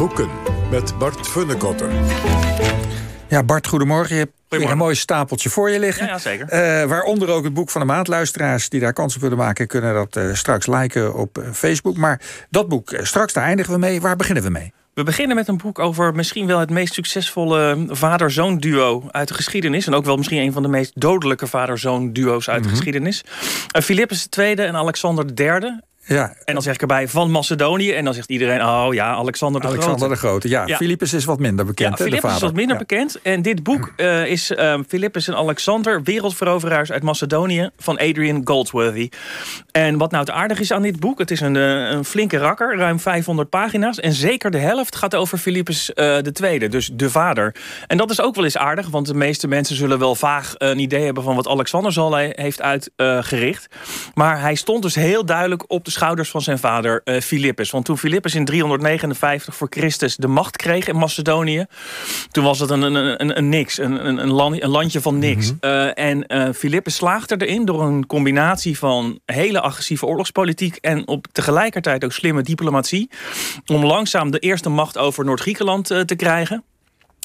boeken met Bart Funnekotter. Ja, Bart, goedemorgen. Je hebt weer een mooi stapeltje voor je liggen. Ja, ja zeker. Uh, waaronder ook het boek van de maand. Luisteraars die daar kans op willen maken... kunnen dat uh, straks liken op uh, Facebook. Maar dat boek, straks daar eindigen we mee. Waar beginnen we mee? We beginnen met een boek over misschien wel het meest succesvolle vader-zoon duo uit de geschiedenis. En ook wel misschien een van de meest dodelijke vader-zoon duo's uit mm -hmm. de geschiedenis. Philippus II en Alexander III. Ja. En dan zeg ik erbij van Macedonië. En dan zegt iedereen, oh ja, Alexander de Alexander Grote. de Grote, ja. ja. Philippus is wat minder bekend, ja, hè, de Philippus vader. is wat minder ja. bekend. En dit boek uh, is uh, Philippus en Alexander, wereldveroveraars uit Macedonië... van Adrian Goldsworthy. En wat nou het aardig is aan dit boek... het is een, uh, een flinke rakker, ruim 500 pagina's... en zeker de helft gaat over Philippus de Tweede, dus de vader. En dat is ook wel eens aardig, want de meeste mensen... zullen wel vaag een idee hebben van wat Alexander zal heeft uitgericht. maar hij stond dus heel duidelijk op de schouders van zijn vader... Uh, Philippus. Want toen Philippus in 359 voor Christus de macht kreeg in Macedonië... toen was het een, een, een, een niks, een, een, een, land, een landje van niks. Mm -hmm. uh, en uh, Philippus slaagde erin door een combinatie van hele agressieve oorlogspolitiek... en op tegelijkertijd ook slimme diplomatie... om langzaam de eerste macht over Noord-Griekenland te krijgen...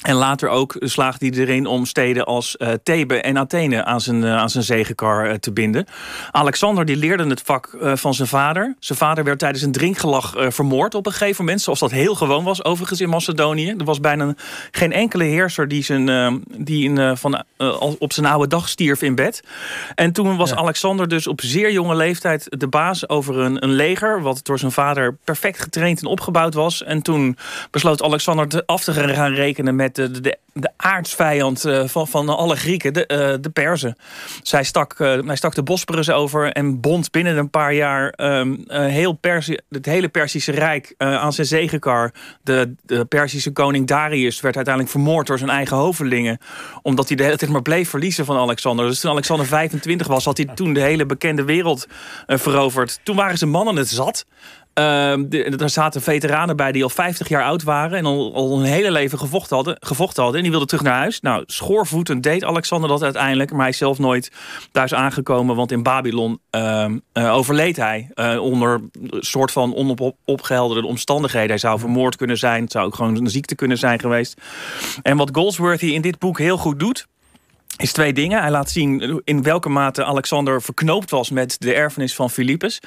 En later ook slaagde hij erin om steden als uh, Thebe en Athene aan zijn, uh, aan zijn zegenkar uh, te binden. Alexander die leerde het vak van zijn vader. Zijn vader werd tijdens een drinkgelag vermoord op een gegeven moment. Zoals dat heel gewoon was overigens in Macedonië. Er was bijna geen enkele heerser die, zijn, die in, van, op zijn oude dag stierf in bed. En toen was ja. Alexander dus op zeer jonge leeftijd de baas over een, een leger. Wat door zijn vader perfect getraind en opgebouwd was. En toen besloot Alexander af te gaan rekenen met de, de, de aardsvijand uh, van, van alle Grieken, de, uh, de Perzen. Zij stak, uh, hij stak de Bosporus over en bond binnen een paar jaar um, heel Persie, het hele Persische Rijk aan zijn zegenkar. De, de Persische koning Darius werd uiteindelijk vermoord door zijn eigen hovelingen. Omdat hij de hele tijd maar bleef verliezen van Alexander. Dus toen Alexander 25 was, had hij toen de hele bekende wereld veroverd. Toen waren zijn mannen het zat. De, er zaten veteranen bij die al 50 jaar oud waren... en al, een hele leven gevochten hadden, gevochten hadden. En die wilden terug naar huis. Nou, schoorvoetend deed Alexander dat uiteindelijk... maar hij is zelf nooit thuis aangekomen... want in Babylon uh, uh, overleed hij uh, onder een soort van onopgehelderde omstandigheden. Hij zou vermoord kunnen zijn. Het zou ook gewoon een ziekte kunnen zijn geweest. En wat Goldsworthy in dit boek heel goed doet is twee dingen. Hij laat zien in welke mate Alexander verknoopt was met de erfenis van Philippus.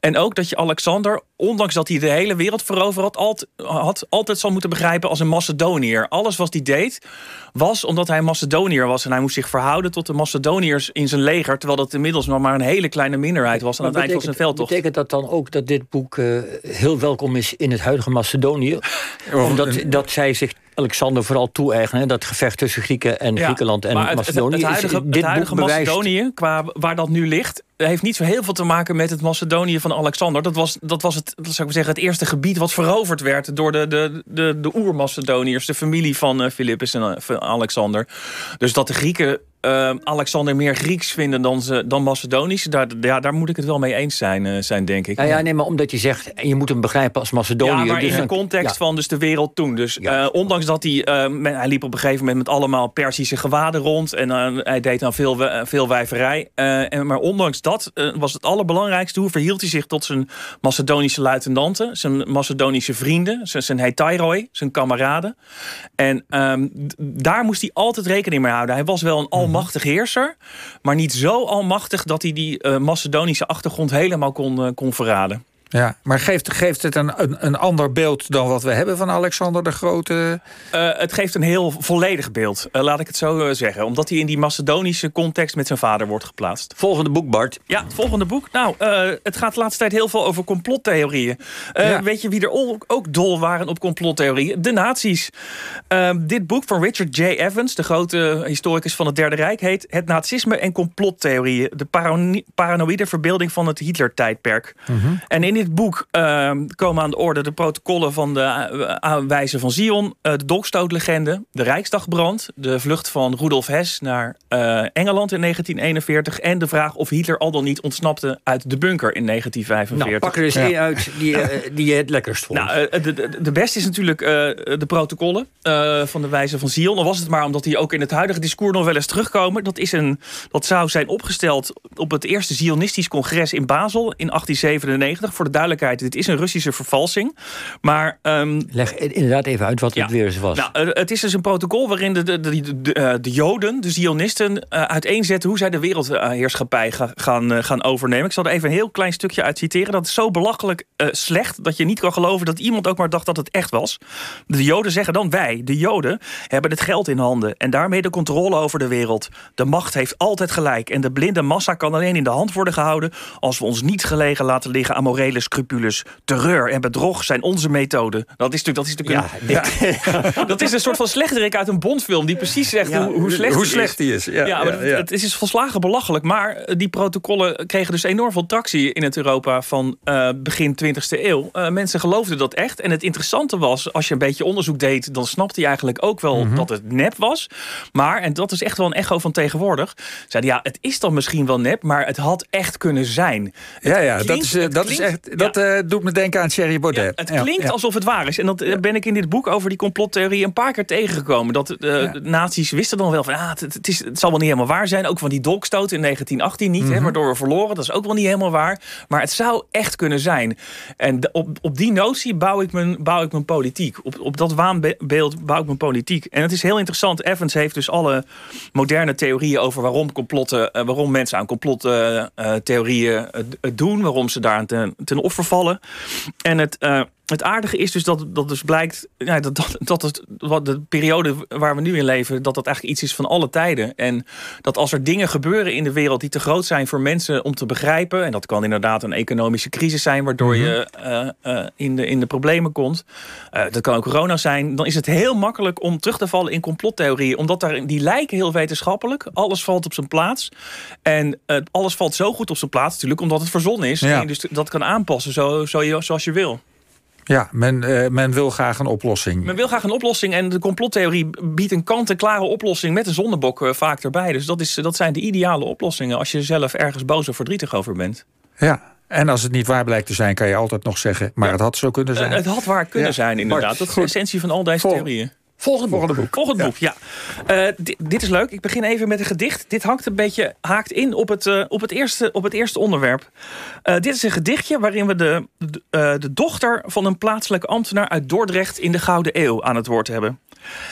En ook dat je Alexander, ondanks dat hij de hele wereld veroverd had, altijd, had, altijd zal moeten begrijpen als een Macedoniër. Alles wat hij deed, was omdat hij Macedoniër was. En hij moest zich verhouden tot de Macedoniërs in zijn leger. Terwijl dat inmiddels nog maar een hele kleine minderheid was aan het eind van zijn veldtocht. Betekent dat dan ook dat dit boek uh, heel welkom is in het huidige Macedonië? Omdat dat zij zich Alexander vooral toe-eigenen. Dat gevecht tussen Grieken en ja, Griekenland en het, Macedonië. Het, het, huidige, dit het huidige. Macedonië, qua waar dat nu ligt... heeft niet zo heel veel te maken met het Macedonië van Alexander. Dat was, dat was het, zou ik zeggen, het eerste gebied wat veroverd werd... door de, de, de, de oer-Macedoniërs, de familie van uh, Philippus en uh, Alexander. Dus dat de Grieken uh, Alexander meer Grieks vinden dan, ze, dan Macedonisch. Daar, ja, daar moet ik het wel mee eens zijn, uh, zijn denk ik. Ja, ja, nee, maar omdat je zegt, je moet hem begrijpen als Macedonië. Ja, maar dus in de context ja. van dus de wereld toen. Dus ja. uh, ondanks dat hij, hij liep op een gegeven moment met allemaal Persische gewaden rond. En hij deed aan veel, veel wijverij. en, maar ondanks dat was het allerbelangrijkste. Hoe verhield hij zich tot zijn Macedonische luitenanten. Zijn Macedonische vrienden. Zijn, zijn Hetairoi, zijn kameraden. En um, daar moest hij altijd rekening mee houden. Hij was wel een almachtig heerser. Maar niet zo almachtig dat hij die uh, Macedonische achtergrond helemaal kon, uh, kon verraden. Ja, maar geeft, geeft het een, een, een, ander beeld dan wat we hebben van Alexander de Grote? Uh, het geeft een heel volledig beeld, uh, laat ik het zo uh, zeggen. Omdat hij in die Macedonische context met zijn vader wordt geplaatst. Volgende boek, Bart. Ja, het volgende boek. Nou, het gaat de laatste tijd heel veel over complottheorieën. Ja. Weet je wie er ook, ook dol waren op complottheorieën? De nazi's. Ehm, dit boek van Richard J. Evans, de grote historicus van het Derde Rijk... heet Het nazisme en complottheorieën. De parano paranoïde verbeelding van het Hitler-tijdperk. -hmm. En in dit boek uh, komen aan de orde de protocollen van de uh, wijze van Zion, uh, de Dokstootlegende, de Rijksdagbrand, de vlucht van Rudolf Hess naar uh, Engeland in 1941 en de vraag of Hitler al dan niet ontsnapte uit de bunker in 1945. Nou, pak er eens één ja. uit die, die je het lekkerst vond. Nou, de, de, de beste is natuurlijk de protocollen van de wijze van Zion. Al was het maar omdat die ook in het huidige discours nog wel eens terugkomen. Dat, is een, dat zou zijn opgesteld op het eerste Zionistisch congres in Basel in 1897 voor de duidelijkheid, dit is een Russische vervalsing. Maar, um, Leg inderdaad even uit wat het weer eens was. Nou, het is dus een protocol waarin de, de, de, de, de Joden, de Zionisten, uh, uiteenzetten hoe zij de wereldheerschappij gaan, gaan overnemen. Ik zal er even een heel klein stukje uit citeren. Dat is zo belachelijk slecht dat je niet kan geloven dat iemand ook maar dacht dat het echt was. De Joden zeggen dan: wij, de Joden, hebben het geld in handen en daarmee de controle over de wereld. De macht heeft altijd gelijk en de blinde massa kan alleen in de hand worden gehouden als we ons niet gelegen laten liggen aan morele scrupules. Terreur en bedrog zijn onze methoden. Dat is natuurlijk, dat is natuurlijk ja, een, dat is een soort van slechterik uit een Bondfilm die precies zegt hoe, hoe, slecht, hoe slecht die is. Ja, ja, maar het, het, is dus volslagen belachelijk. Maar die protocollen kregen dus enorm veel tractie in het Europa van uh, begin 20e eeuw. Uh, mensen geloofden dat echt. En het interessante was, als je een beetje onderzoek deed, dan snapte je eigenlijk ook wel mm -hmm. dat het nep was. Maar, en dat is echt wel een echo van tegenwoordig, zeiden ja, het is dan misschien wel nep, maar het had echt kunnen zijn. ja, ja, dat, is, dat, is echt, dat uh, doet me denken aan Thierry Baudet. Ja, het klinkt alsof het waar is. En dat ben ik in dit boek over die complottheorie een paar keer tegengekomen. Dat de nazi's wisten dan wel van, ah, het, het, is, het zal wel niet helemaal waar zijn. Ook van die dolkstoot in 1918 niet, mm -hmm. hè, waardoor we verloren. Dat is ook wel niet helemaal waar. Maar het zou echt kunnen zijn. En op, op die notie bouw ik mijn, bouw ik mijn politiek. Op, op dat waanbeeld bouw ik mijn politiek. En het is heel interessant. Evans heeft dus alle moderne theorieën over waarom complotten, waarom mensen aan complottheorieën uh, uh, doen, waarom ze daar ten, ten offer vallen. En het het aardige is dus dat, dat dus blijkt ja, dat, dat, dat het, wat de periode waar we nu in leven, dat dat eigenlijk iets is van alle tijden. En dat als er dingen gebeuren in de wereld die te groot zijn voor mensen om te begrijpen, en dat kan inderdaad een economische crisis zijn, waardoor je uh, uh, in, de, in de problemen komt. Uh, dat kan ook corona zijn. Dan is het heel makkelijk om terug te vallen in complottheorieën. Omdat daar, die lijken heel wetenschappelijk. Alles valt op zijn plaats. En alles valt zo goed op zijn plaats natuurlijk, omdat het verzonnen is. Ja. En dus dat kan aanpassen zo, zo zoals je wil. Ja, men, uh, men wil graag een oplossing. Men wil graag een oplossing en de complottheorie biedt een kant-en-klare oplossing met de zonnebok uh, vaak erbij. Dus dat, is, dat zijn de ideale oplossingen als je zelf ergens boos of verdrietig over bent. Ja, en als het niet waar blijkt te zijn, kan je altijd nog zeggen... maar ja. het had zo kunnen zijn. Uh, het had waar kunnen ja. zijn, inderdaad. Bart, dat is de essentie van al deze Vol theorieën. Volgende boek. Volgende boek, Volgende boek ja. ja. Uh, dit, dit is leuk. Ik begin even met een gedicht. Dit hangt een beetje, haakt in op het, uh, op het, eerste, op het eerste onderwerp. Uh, dit is een gedichtje waarin we de, de, de dochter van een plaatselijke ambtenaar uit Dordrecht in de Gouden Eeuw aan het woord hebben.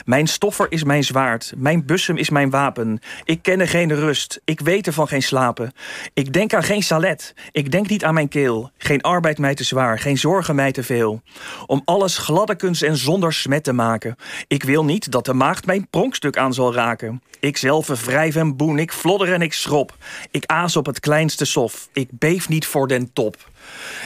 Mijn stoffer is mijn zwaard, mijn bussum is mijn wapen. Ik ken er geen rust, ik weet er van geen slapen. Ik denk aan geen salet, ik denk niet aan mijn keel. Geen arbeid mij te zwaar, geen zorgen mij te veel. Om alles gladdekens en zonder smet te maken. Ik wil niet dat de maagd mijn pronkstuk aan zal raken. Ik zelf wrijf en boen, ik flodder en ik schrop. Ik aas op het kleinste sof, ik beef niet voor den top.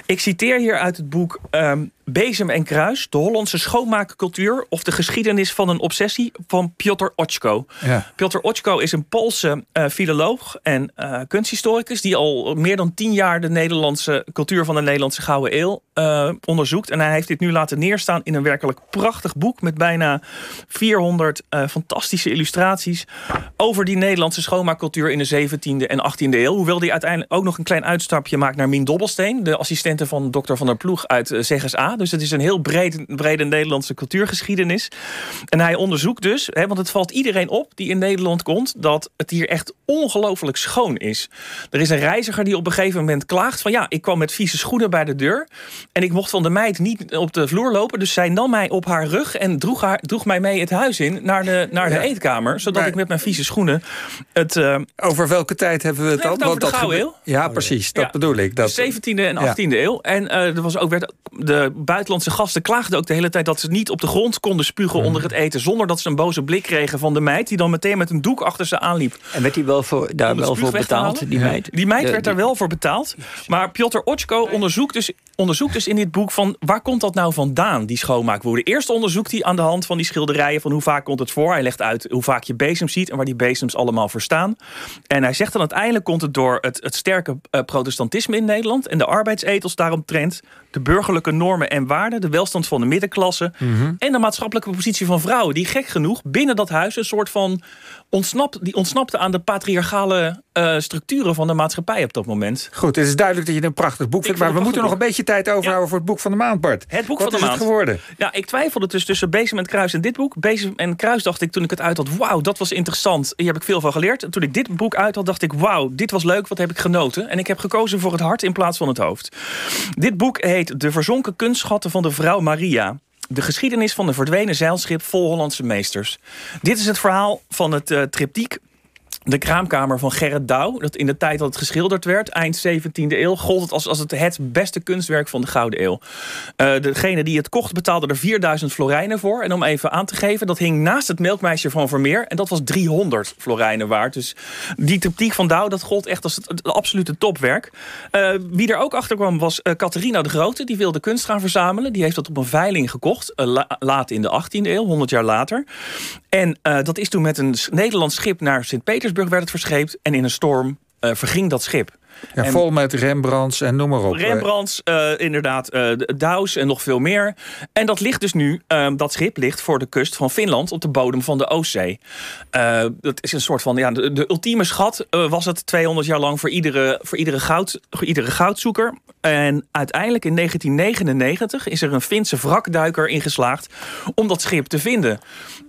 Ik citeer hier uit het boek um, Bezem en Kruis, de Hollandse schoonmaakcultuur of de geschiedenis van een obsessie van Piotr Oczko. Ja. Piotr Oczko is een Poolse uh, filoloog en uh, kunsthistoricus die al meer dan tien jaar de Nederlandse cultuur van de Nederlandse Gouden Eeuw uh, onderzoekt. En hij heeft dit nu laten neerstaan in een werkelijk prachtig boek met bijna 400 fantastische illustraties over die Nederlandse schoonmaakcultuur in de 17e en 18e eeuw. Hoewel hij uiteindelijk ook nog een klein uitstapje maakt naar Mien Dobbelsteen, de assistente van dokter Van der Ploeg uit uh, CGSA. Dus het is een heel breed, brede Nederlandse cultuurgeschiedenis. En hij onderzoekt dus, hè, want het valt iedereen op die in Nederland komt, dat het hier echt ongelooflijk schoon is. Er is een reiziger die op een gegeven moment klaagt van ja, ik kwam met vieze schoenen bij de deur en ik mocht van de meid niet op de vloer lopen. Dus zij nam mij op haar rug en droeg, haar, droeg mij mee het huis in naar de, naar de ja. eetkamer. Zodat maar, ik met mijn vieze schoenen het... Uh, over welke tijd hebben we het dan? Over de. Ja, precies. Dat ja. bedoel ik. Dat... De 17e en 18e ja. eeuw. En uh, er was ook, werd, de buitenlandse gasten klaagden ook de hele tijd... dat ze niet op de grond konden spugen mm. onder het eten... zonder dat ze een boze blik kregen van de meid... die dan meteen met een doek achter ze aanliep. En werd die wel voor, daar wel voor betaald, die meid? Die meid de, werd daar wel voor betaald. Maar Piotr Otschko onderzoekt dus, onderzoekt dus in dit boek... van waar komt dat nou vandaan, die schoonmaakwoede? Eerst onderzoekt hij aan de hand van die schilderijen... van hoe vaak komt het voor. Hij legt uit hoe vaak je bezem ziet... en waar die bezems allemaal voor staan. En hij zegt dan uiteindelijk komt het door het, het sterke uh, protestantisme in Nederland... en de arbeidsethos daaromtrent... de burgerlijke normen en waarden... de welstand van de middenklasse... Mm -hmm. en de maatschappelijke positie van vrouwen... die gek genoeg binnen dat huis een soort van ontsnapt, die ontsnapte aan de patriarchale uh, structuren van de maatschappij op dat moment. Goed, het is duidelijk dat je een prachtig boek vindt. Maar we moeten nog een beetje tijd overhouden voor het boek van de maand, Bart. Het boek Wat van de is maand. het geworden? Ja, ik twijfelde dus tussen Bezem en Kruis en dit boek. Bezem en Kruis dacht ik toen ik het uit had, wauw, dat was interessant. Hier heb ik veel van geleerd. En toen ik dit boek uit had, dacht ik, wauw, dit was leuk, wat heb ik genoten. En ik heb gekozen voor het hart in plaats van het hoofd. Dit boek heet De verzonken kunstschatten van de vrouw Maria. De geschiedenis van de verdwenen zeilschip vol Hollandse meesters. Dit is het verhaal van het uh, triptiek de kraamkamer van Gerrit Douw. Dat in de tijd dat het geschilderd werd, eind 17e eeuw, gold het als, als het, het beste kunstwerk van de Gouden Eeuw. Uh, degene die het kocht betaalde er 4000 florijnen voor. En om even aan te geven, dat hing naast het melkmeisje van Vermeer. En dat was 300 florijnen waard. Dus die triptiek van Douw, dat gold echt als het, absolute topwerk. Uh, wie er ook achter kwam was uh, Catharina de Grote. Die wilde kunst gaan verzamelen. Die heeft dat op een veiling gekocht. La, laat in de 18e eeuw, 100 jaar later. En dat is toen met een Nederlands schip naar Sint-Petersburg werd het verscheept en in een storm uh, verging dat schip. Ja, en vol met Rembrandts en noem maar op. Rembrandts, uh, inderdaad, uh, Douws en nog veel meer. En dat ligt dus nu, uh, dat schip ligt voor de kust van Finland op de bodem van de Oostzee. dat is een soort van, ja, de, de ultieme schat was het 200 jaar lang voor iedere, voor iedere, goud, voor iedere goudzoeker. En uiteindelijk in 1999 is er een Finse wrakduiker ingeslaagd om dat schip te vinden.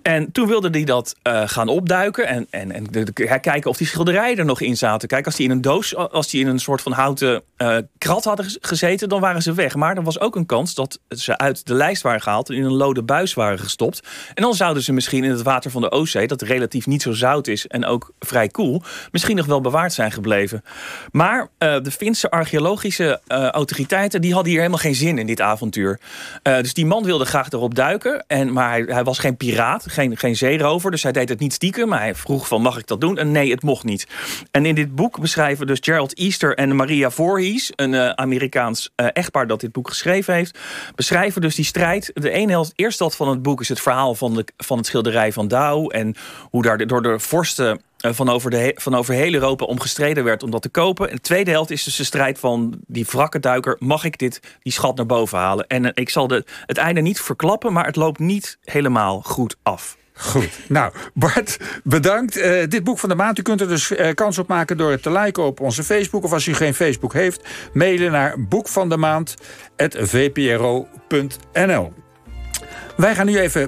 En toen wilde hij dat gaan opduiken en, en, en de, kijken of die schilderijen er nog in zaten. Kijk, als die in een doos, als die in een soort van houten uh, krat hadden gezeten, dan waren ze weg. Maar er was ook een kans dat ze uit de lijst waren gehaald en in een lode buis waren gestopt. En dan zouden ze misschien in het water van de Oostzee, dat relatief niet zo zout is en ook vrij koel, misschien nog wel bewaard zijn gebleven. Maar uh, de Finse archeologische uh, autoriteiten die hadden hier helemaal geen zin in dit avontuur. dus die man wilde graag erop duiken, en, maar hij, was geen piraat, geen, geen zeerover, dus hij deed het niet stiekem. Maar hij vroeg van mag ik dat doen? En nee, het mocht niet. En in dit boek beschrijven dus Gerald Easter en Maria Een uh, Amerikaans uh, echtpaar dat dit boek geschreven heeft, beschrijven dus die strijd. De ene helft, eerste helft van het boek is het verhaal van, de, van het schilderij van Douw en hoe daar door de vorsten uh, van, over de, van over heel Europa om gestreden werd om dat te kopen. En de tweede helft is dus de strijd van die wrakkenduiker. Mag ik dit, die schat naar boven halen? En ik zal de, het einde niet verklappen, maar het loopt niet helemaal goed af. Goed. Nou, Bart, bedankt. Uh, dit boek van de maand. U kunt er dus uh, kans op maken door het te liken op onze Facebook. Of als u geen Facebook heeft, mailen naar boekvandemaand.vpro.nl. Wij gaan nu even